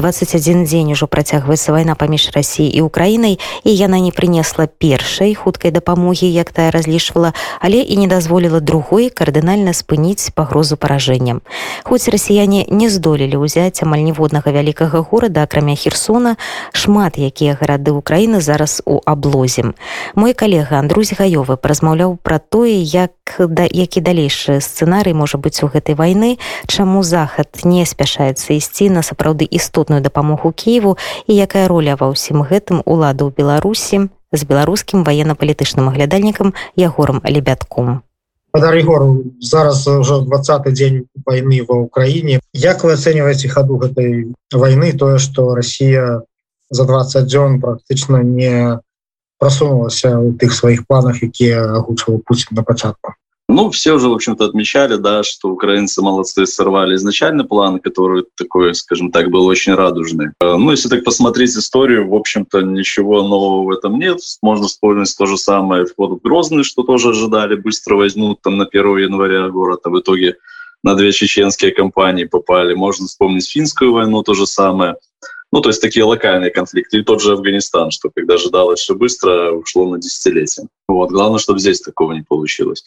21 дзень ужо працягваецца вайна паміж рассіяй і украінай і яна не прынесла першай хуткай дапамогі як тая разлічвала але і не дазволіла другой кардынальна спыніць пагрозу паражэннем хоць расіяне не здолелі ўзяць амаль ніводнага вялікага горада акрамя херсона шмат якія гарады ўкраіны зараз у аблозем мой калега Андрусь гаёвы празмаўляў пра тое як да які далейшы сцэнарый можа быць у гэтай вайны чаму захад не спяшаецца ісці на сапраўды істотную дапамогу Киеву і якая роля ва ўсім гэтым улада ў Беларусі з беларускім военно-палітычным аглядальнікам ягорам лебятком Егор зараз уже 20 дзень войны ва Украіне Як вы ацэньваеце хаду гэтай войны тое что Россия за 20 дзён практычна не просунулася у тых сваіх планах якія агучваў Путін на пачатку Ну, все уже, в общем-то, отмечали, да, что украинцы молодцы сорвали изначальный план, который такой, скажем так, был очень радужный. Э, ну, если так посмотреть историю, в общем-то, ничего нового в этом нет. Можно вспомнить то же самое вход в Грозный, что тоже ожидали, быстро возьмут там на 1 января город, а в итоге на две чеченские компании попали. Можно вспомнить финскую войну, то же самое. Ну, то есть такие локальные конфликты. И тот же Афганистан, что когда ожидалось все быстро, ушло на десятилетия. Вот. Главное, чтобы здесь такого не получилось.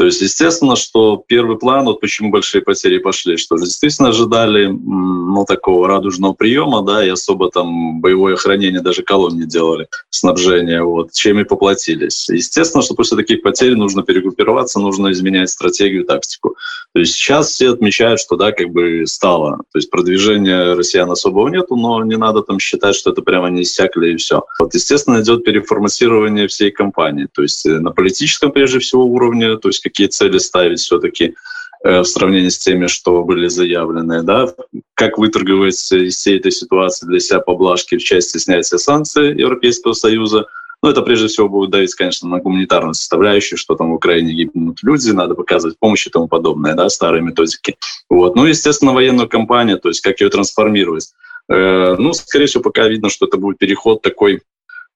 То есть, естественно, что первый план, вот почему большие потери пошли, что действительно ожидали ну, такого радужного приема, да, и особо там боевое хранение даже колонн делали, снабжение, вот, чем и поплатились. Естественно, что после таких потерь нужно перегруппироваться, нужно изменять стратегию, тактику. То есть сейчас все отмечают, что, да, как бы стало. То есть продвижения россиян особого нету, но не надо там считать, что это прямо не иссякли и все. Вот, естественно, идет переформатирование всей компании. То есть э, на политическом, прежде всего, уровне, то есть какие цели ставить все-таки э, в сравнении с теми, что были заявлены, да, как выторговать из всей этой ситуации для себя поблажки в части снятия санкций Европейского Союза. Ну, это прежде всего будет давить, конечно, на гуманитарную составляющую, что там в Украине гибнут люди, надо показывать помощь и тому подобное, да, старые методики. Вот. Ну, естественно, военную кампанию, то есть как ее трансформировать. Э, ну, скорее всего, пока видно, что это будет переход такой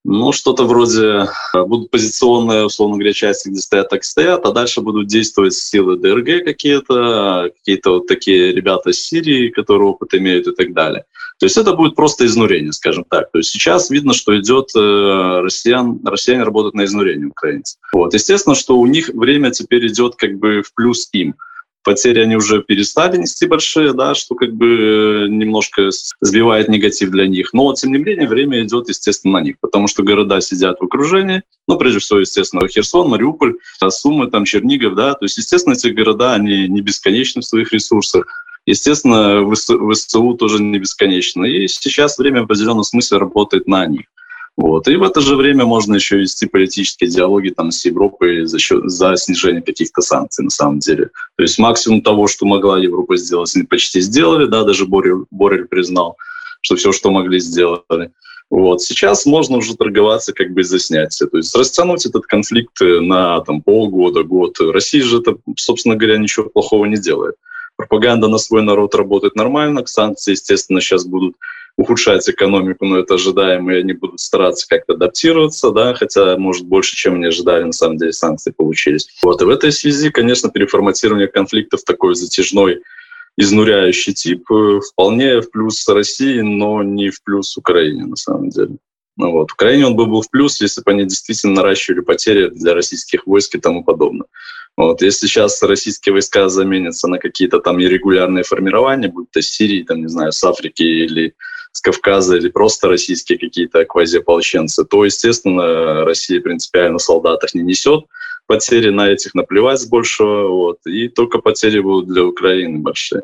ну, что-то вроде э, будут позиционные, условно говоря, части, где стоят, так стоят, а дальше будут действовать силы ДРГ какие-то, какие-то вот такие ребята из Сирии, которые опыт имеют и так далее. То есть это будет просто изнурение, скажем так. То есть сейчас видно, что идет э, россиян, россияне работают на изнурение украинцев. Вот. Естественно, что у них время теперь идет как бы в плюс им потери они уже перестали нести большие, да, что как бы э, немножко сбивает негатив для них. Но, тем не менее, время идет, естественно, на них, потому что города сидят в окружении, ну, прежде всего, естественно, Херсон, Мариуполь, Сумы, там, Чернигов, да, то есть, естественно, эти города, они не бесконечны в своих ресурсах, Естественно, ВСУ тоже не бесконечно. И сейчас время в определенном смысле работает на них. Вот. И в это же время можно еще вести политические диалоги там, с Европой за, счет, за снижение каких-то санкций на самом деле. То есть максимум того, что могла Европа сделать, они почти сделали, да, даже Борель, Борель признал, что все, что могли, сделали. Вот. Сейчас можно уже торговаться как бы за снятие. То есть растянуть этот конфликт на там, полгода, год. Россия же это, собственно говоря, ничего плохого не делает. Пропаганда на свой народ работает нормально, санкции, естественно, сейчас будут ухудшать экономику, но это ожидаемо, и они будут стараться как-то адаптироваться, да, хотя, может, больше, чем они ожидали, на самом деле, санкции получились. Вот, и в этой связи, конечно, переформатирование конфликтов такой затяжной, изнуряющий тип э, вполне в плюс России, но не в плюс Украине, на самом деле. Ну, вот. Украине он бы был в плюс, если бы они действительно наращивали потери для российских войск и тому подобное. Вот. Если сейчас российские войска заменятся на какие-то там нерегулярные формирования, будь то Сирии, там, не знаю, с Африки или с Кавказа или просто российские какие-то квазиополченцы, то, естественно, Россия принципиально солдатах не несет. Потери на этих наплевать с большего, вот, и только потери будут для Украины большие.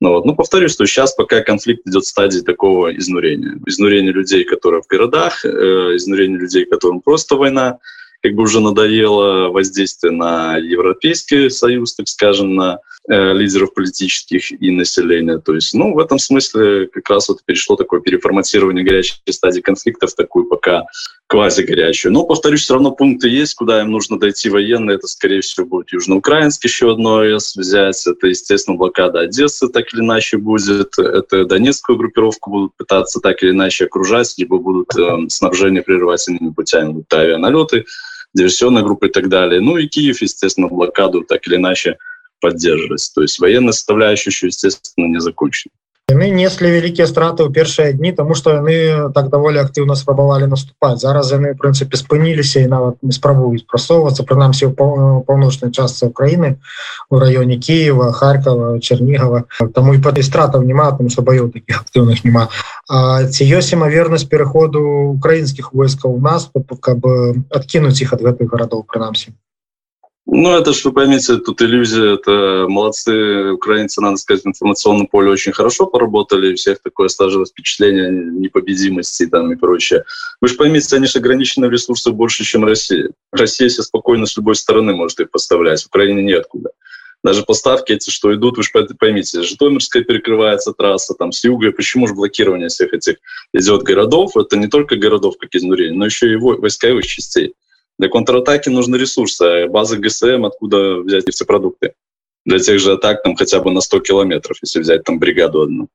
Ну, вот. ну, повторюсь, что сейчас пока конфликт идет в стадии такого изнурения. Изнурение людей, которые в городах, э, изнурение людей, которым просто война, как бы уже надоело воздействие на Европейский Союз, так скажем, на э, лидеров политических и населения. То есть, ну, в этом смысле как раз вот перешло такое переформатирование горячей стадии конфликта в такую пока квази-горячую. Но, повторюсь, все равно пункты есть, куда им нужно дойти военные. Это, скорее всего, будет Южноукраинск еще одно АЭС взять. Это, естественно, блокада Одессы так или иначе будет. Это Донецкую группировку будут пытаться так или иначе окружать, либо будут э, снабжение прерывать иными путями, будут авианалеты диверсионной группы и так далее. Ну и Киев, естественно, блокаду так или иначе поддерживать. То есть военная составляющая еще, естественно, не закончена. Яны неслі вялікія страты ў першыя дні тому что яны так даволі актыўна спрабавалі наступаць зараз яны прынцыпе спыніліся і нават не спрабуюць прасоўвацца прынамсі ў паўночнай частцы Украіны у раёне Киева Харькова Чернігава таму і па стратаў няма там что баёў таких актыўных няма ці ёсць імавернасць пераходу украінскіх войскаў у нас каб адкінуць іх ад гэтых гарадоў прынамсі Ну, это что вы поймите, тут иллюзия, это молодцы украинцы, надо сказать, в информационном поле очень хорошо поработали, у всех такое сложилось впечатление непобедимости там и прочее. Вы же поймите, они же ограничены в ресурсах больше, чем Россия. Россия себе спокойно с любой стороны может их поставлять, в Украине неоткуда. Даже поставки эти, что идут, вы же поймите, Житомирская перекрывается трасса, там с юга, почему же блокирование всех этих идет городов, это не только городов, как изнурение, но еще и войсковых частей. Для контратаки нужны ресурсы, а базы ГСМ, откуда взять нефтепродукты. Для тех же атак там хотя бы на 100 километров, если взять там бригаду одну.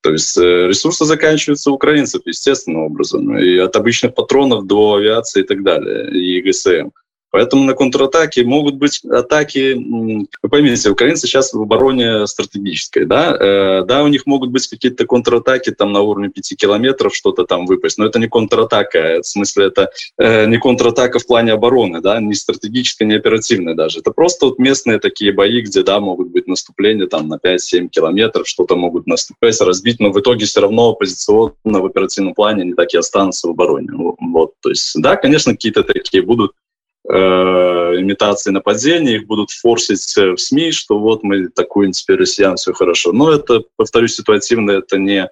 То есть э, ресурсы заканчиваются у украинцев естественным образом. И от обычных патронов до авиации и так далее, и ГСМ. Поэтому на контратаке могут быть атаки, вы поймите, украинцы сейчас в обороне стратегической, да, э, да, у них могут быть какие-то контратаки там на уровне 5 километров, что-то там выпасть, но это не контратака, в смысле это э, не контратака в плане обороны, да, не стратегическая, не оперативная даже, это просто вот местные такие бои, где, да, могут быть наступления там на 5-7 километров, что-то могут наступать, разбить, но в итоге все равно позиционно в оперативном плане они так и останутся в обороне. Вот, то есть, да, конечно, какие-то такие будут Э, имитации нападений, их будут форсить в СМИ, что вот мы такую теперь россиян, все хорошо. Но это, повторюсь, ситуативно, это не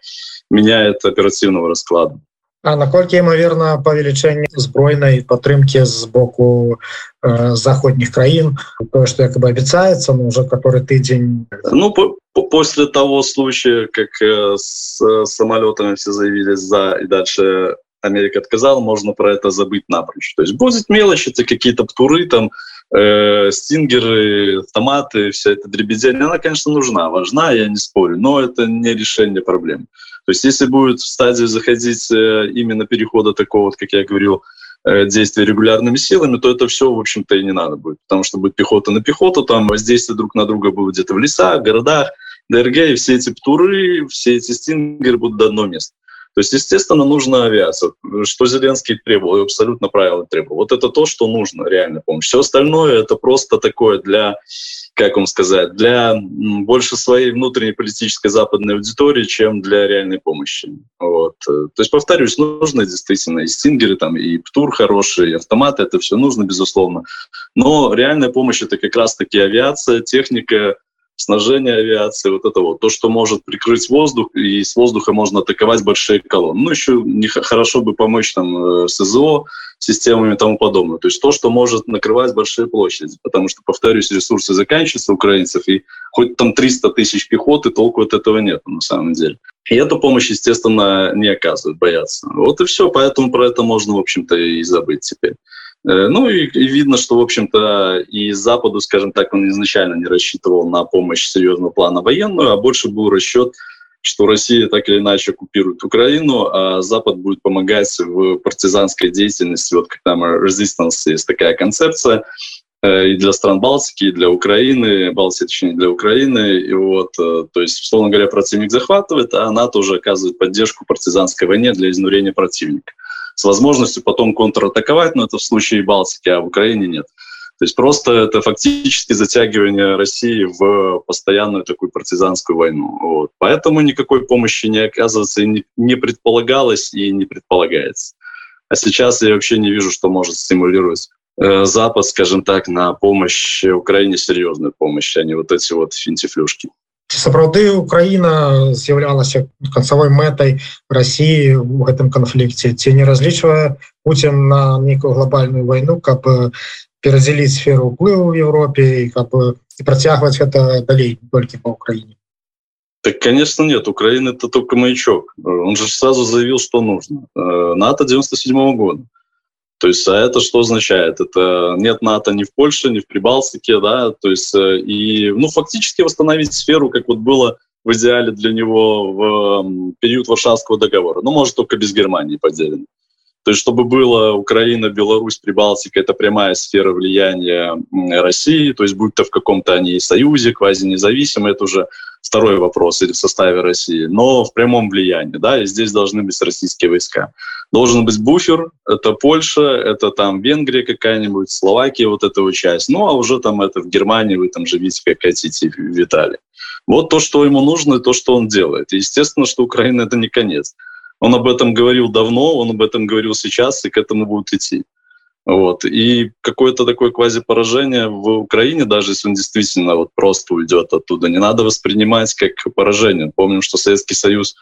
меняет оперативного расклада. А наколькі імаверна павелічэнне збройнай падтрымки з боку э, заходніх краін то что якобы обяцается но уже который тыдзень ну по, по, после того случая как э, с самолетами все заявились за и дальше Америка отказала, можно про это забыть напрочь. То есть будет мелочи, это какие-то птуры, там, э, стингеры, автоматы, вся эта дребедень, она, конечно, нужна, важна, я не спорю, но это не решение проблем. То есть если будет в стадию заходить э, именно перехода такого, вот, как я говорил, э, действия регулярными силами, то это все, в общем-то, и не надо будет, потому что будет пехота на пехоту, там воздействие друг на друга будет где-то в лесах, городах, ДРГ, и все эти птуры, все эти стингеры будут до одного места. То есть, естественно, нужна авиация. Что Зеленский требовал, абсолютно правильно требовал. Вот это то, что нужно, реально помощь. Все остальное это просто такое для, как вам сказать, для больше своей внутренней политической западной аудитории, чем для реальной помощи. Вот. То есть, повторюсь, нужно действительно и стингеры, там, и ПТУР хорошие, и автоматы, это все нужно, безусловно. Но реальная помощь — это как раз-таки авиация, техника, снажение авиации, вот это вот, то, что может прикрыть воздух, и с воздуха можно атаковать большие колонны. Ну, еще не, хорошо бы помочь там э, СЗО, системами и тому подобное. То есть то, что может накрывать большие площади. Потому что, повторюсь, ресурсы заканчиваются украинцев, и хоть там 300 тысяч пехоты, толку от этого нет на самом деле. И эту помощь, естественно, не оказывают, боятся. Вот и все, поэтому про это можно, в общем-то, и забыть теперь. Э, ну и, видно, что, в общем-то, и Западу, скажем так, он изначально не рассчитывал на помощь серьезного плана военную, а больше был расчет, что Россия так или иначе оккупирует Украину, а Запад будет помогать в партизанской деятельности. Вот как там resistance есть такая концепция э, и для стран Балтики, и для Украины, Балтии, точнее, для Украины. И вот, э, то есть, условно говоря, противник захватывает, а НАТО уже оказывает поддержку партизанской войне для изнурения противника с возможностью потом контратаковать, но это в случае Балтики, а в Украине нет. То есть просто это фактически затягивание России в постоянную такую партизанскую войну. Вот. Поэтому никакой помощи не оказывается и не, предполагалось и не предполагается. А сейчас я вообще не вижу, что может стимулировать э, Запад, скажем так, на помощь Украине, серьезную помощь, а не вот эти вот финтифлюшки. Ці сапраўды Украіна з'яўлялася канцавой мэтай Росіі у гэтым канфлікце ці не разлічвае Путін на нейкую глобальную войну каб перадзяліць сферу ўплыву в Европе каб і працягваць гэта далей толькі по Украине Так, конечно, нет. Украина это только маячок. Он же сразу заявил, что нужно. Э, НАТО 97 -го года. То есть, а это что означает? Это нет НАТО ни в Польше, ни в Прибалтике, да, то есть, э, и, ну, фактически восстановить сферу, как вот было в идеале для него в период Варшавского договора. Ну, может, только без Германии поделено. То есть, чтобы было Украина, Беларусь, Прибалтика, это прямая сфера влияния России, то есть, будь то в каком-то они союзе, квази-независимые, это уже второй вопрос, или в составе России, но в прямом влиянии, да, и здесь должны быть российские войска. Должен быть буфер, это Польша, это там Венгрия какая-нибудь, Словакия, вот эта вот часть. Ну, а уже там это в Германии вы там живите, как хотите, Виталий. Вот то, что ему нужно, и то, что он делает. Естественно, что Украина — это не конец. Он об этом говорил давно, он об этом говорил сейчас, и к этому будут идти. Вот. И какое-то такое квазипоражение в Украине, даже если он действительно вот просто уйдет оттуда, не надо воспринимать как поражение. Помним, что Советский Союз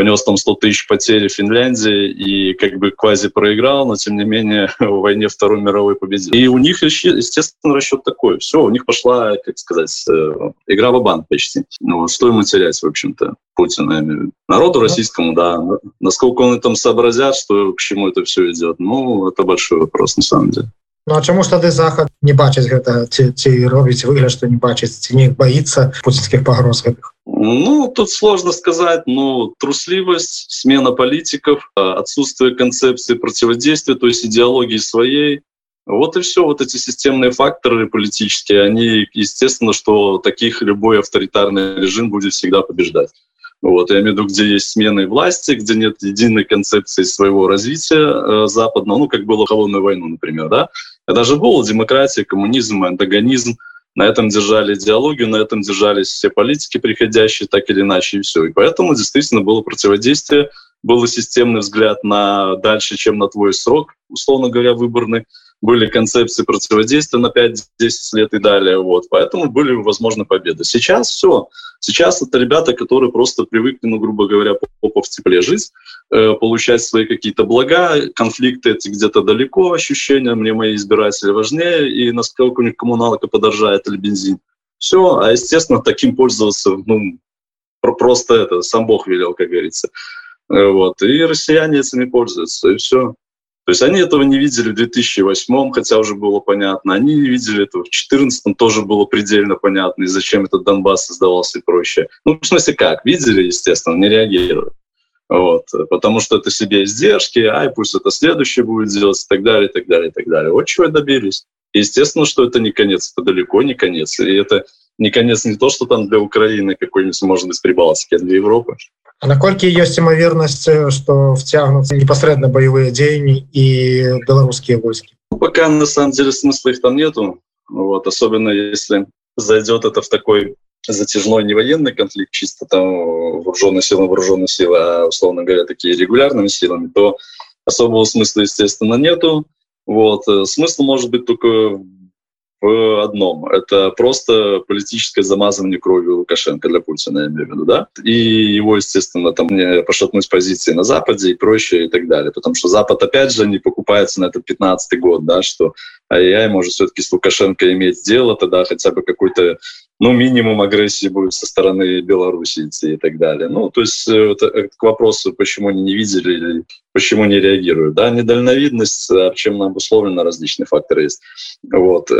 понес там 100 тысяч потерь в Финляндии и как бы квази проиграл, но тем не менее в войне Второй мировой победил. И у них, естественно, расчет такой. Все, у них пошла, как сказать, э, игра в банк почти. Ну, что ему терять, в общем-то, Путина? Народу российскому, да. Насколько он там сообразят, что к чему это все идет, ну, это большой вопрос на самом деле. Ну а чаму ж тады захад не бачыць гэта? Ці, ці робіць выгляд што не бачыць ці не боится путинских погроз гэтых? Ну, тут сложно сказать, но трусливость, смена политиков, отсутствие концепции противодействия, то есть идеологии своей, вот и все, вот эти системные факторы политические, они, естественно, что таких любой авторитарный режим будет всегда побеждать. Вот, я имею в виду, где есть смены власти, где нет единой концепции своего развития э, западного, ну, как было холодную войну, например, да. Это же было демократия, коммунизм, антагонизм, на этом держали идеологию, на этом держались все политики приходящие, так или иначе, и все. И поэтому действительно было противодействие, был системный взгляд на дальше, чем на твой срок, условно говоря, выборный были концепции противодействия на 5-10 лет и далее. Вот. Поэтому были возможны победы. Сейчас все. Сейчас это ребята, которые просто привыкли, ну, грубо говоря, попа в тепле жить, э, получать свои какие-то блага, конфликты эти где-то далеко, ощущения, мне мои избиратели важнее, и насколько у них коммуналка подорожает или бензин. Все, а естественно, таким пользоваться, ну, просто это, сам Бог велел, как говорится. Э, вот. И россияне этими пользуются, и все. То есть они этого не видели в 2008, хотя уже было понятно. Они не видели этого в 2014, тоже было предельно понятно, и зачем этот Донбасс создавался и прочее. Ну, в смысле как? Видели, естественно, не реагировали. Вот, потому что это себе издержки, ай, пусть это следующее будет делать, и так далее, и так далее, и так далее. Вот чего добились. Естественно, что это не конец, это далеко не конец. И это не конец не то, что там для Украины какой-нибудь, может быть, Прибалтики, а для Европы. А наколькі ёсць імавернасць што вцягнуцца непасрэдна баявыя дзеянні і беларускія войскі ну, пока на самом деле смысла их там нету вот особенно если зайдет это в такой затяжной не военный конфликт чисто там вооруженные силы вооруженные силы а условно говоря такие регулярными силами то особого смысла естественно нету вот смысл может быть только в одном. Это просто политическое замазывание кровью Лукашенко для Путина, я имею в виду, да? И его, естественно, там не пошатнуть позиции на Западе и прочее и так далее. Потому что Запад, опять же, не покупается на этот 15-й год, да, что ай-яй, может все-таки с Лукашенко иметь дело, тогда хотя бы какой-то ну, минимум агрессии будет со стороны Беларуси идти и так далее. Ну, то есть это, это к вопросу, почему они не видели или почему не реагируют. Да, недальновидность, а чем она обусловлена, различные факторы есть. Вот, э,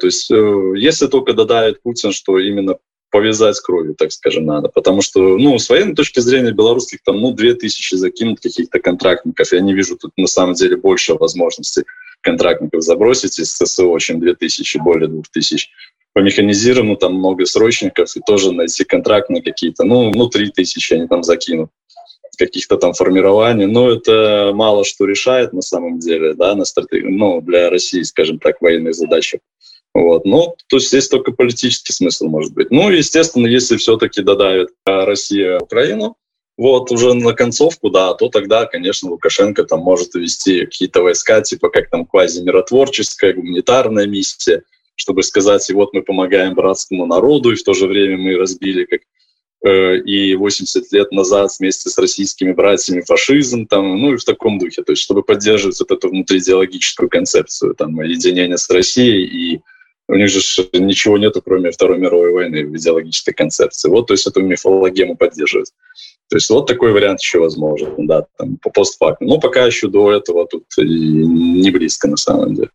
то есть э, если только додает Путин, что именно повязать кровью, так скажем, надо. Потому что, ну, с военной точки зрения белорусских там, ну, 2000 закинут каких-то контрактников. Я не вижу тут на самом деле больше возможностей контрактников забросить из ССО, чем 2000, более 2000 по механизированному там много срочников и тоже найти контрактные какие-то, ну, ну, три тысячи они там закинут каких-то там формирований, но это мало что решает на самом деле, да, на стратег... ну, для России, скажем так, военных задачах. Вот. Ну, то есть здесь только политический смысл может быть. Ну, естественно, если все-таки додавит Россия Украину, вот уже на концовку, да, то тогда, конечно, Лукашенко там может ввести какие-то войска, типа как там квази-миротворческая, гуманитарная миссия, чтобы сказать, и вот мы помогаем братскому народу, и в то же время мы разбили как э, и 80 лет назад вместе с российскими братьями фашизм, там, ну и в таком духе, то есть чтобы поддерживать вот эту внутриидеологическую концепцию там, единения с Россией, и у них же ничего нету, кроме Второй мировой войны в идеологической концепции. Вот, то есть эту мифологему поддерживать. То есть вот такой вариант еще возможен, да, там, по постфакту. Но пока еще до этого тут не близко на самом деле.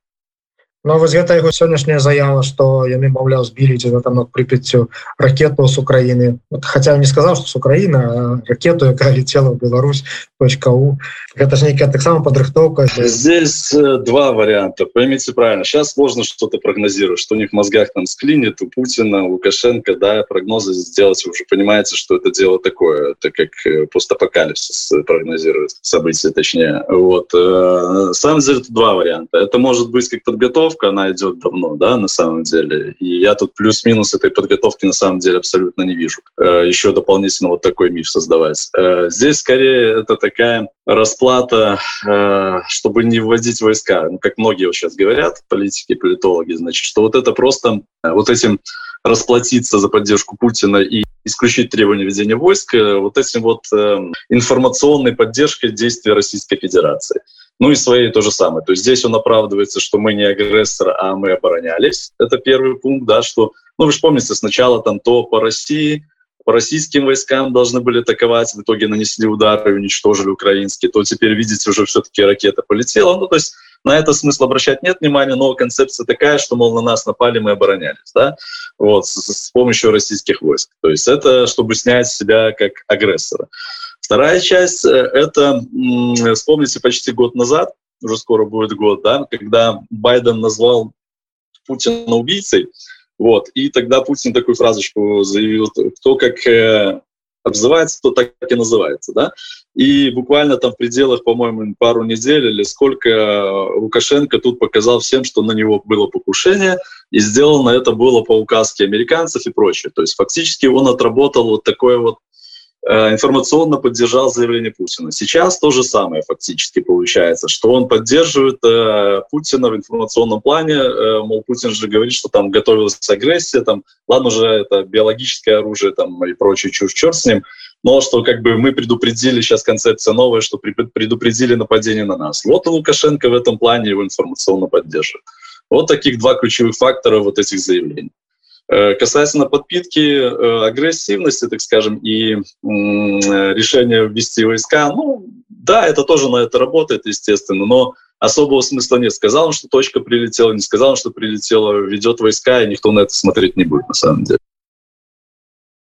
Ну, вось гэта яго сённяшняя заява што яны маўляў збілі ці там над прыпяццю ракету с Украіны вот, хотя не сказаў што с Украіна ракету якая летела в Беларусь у. Это же некая таксама подрыхтовка. Здесь э, два варианта поймите правильно. Сейчас сложно что-то прогнозировать что у них в мозгах там склинит у Путина лукашенко да прогнозы сделать вы уже понимаете что это дело такое. Так как э, постапокалипсис прогнозирует события точнее. Вот на самом деле это два варианта. Это может быть как подготовка она идет давно да на самом деле. И я тут плюс-минус этой подготовки на самом деле абсолютно не вижу. Еще дополнительно вот такой миф создавать. Здесь скорее это такая расплата, э, чтобы не вводить войска. Ну, как многие сейчас говорят, политики, политологи, значит, что вот это просто э, вот этим расплатиться за поддержку Путина и исключить требования ведения войск э, вот этим вот информационной поддержкой действий Российской Федерации. Ну и своей то же самое. То есть здесь он оправдывается, что мы не агрессор, а мы оборонялись. Это первый пункт, да, что, ну вы же помните, сначала там то по России, по российским войскам должны были атаковать, в итоге нанесли удары и уничтожили украинские, то теперь, видите, уже все-таки ракета полетела. Ну, то есть на это смысл обращать нет внимания, но концепция такая, что, мол, на нас напали, мы оборонялись, да, вот, с, с помощью российских войск. То есть это чтобы снять себя как агрессора. Вторая часть э, — это, вспомните, почти год назад, уже скоро будет год, да, когда Байден назвал Путина убийцей, вот. И тогда Путин такую фразочку заявил, кто как э, обзывается, то так и называется. Да? И буквально там в пределах, по-моему, пару недель или сколько Лукашенко тут показал всем, что на него было покушение, и сделано это было по указке американцев и прочее. То есть фактически он отработал вот такое вот Э, информационно поддержал заявление Путина. Сейчас то же самое фактически получается, что он поддерживает э, Путина в информационном плане, э, мол, Путин же говорит, что там готовилась агрессия, там, ладно же, это биологическое оружие там, и прочее чушь, черт с ним, но что как бы мы предупредили, сейчас концепция новая, что предупредили нападение на нас. Вот и Лукашенко в этом плане его информационно поддерживает. Вот таких два ключевых фактора вот этих заявлений. Э, касательно подпитки э, агрессивности, так скажем, и решения ввести войска, ну, да, это тоже на это работает, естественно, но особого смысла нет. Сказал что точка прилетела, не сказал что прилетела, ведет войска, и никто на это смотреть не будет, на самом деле.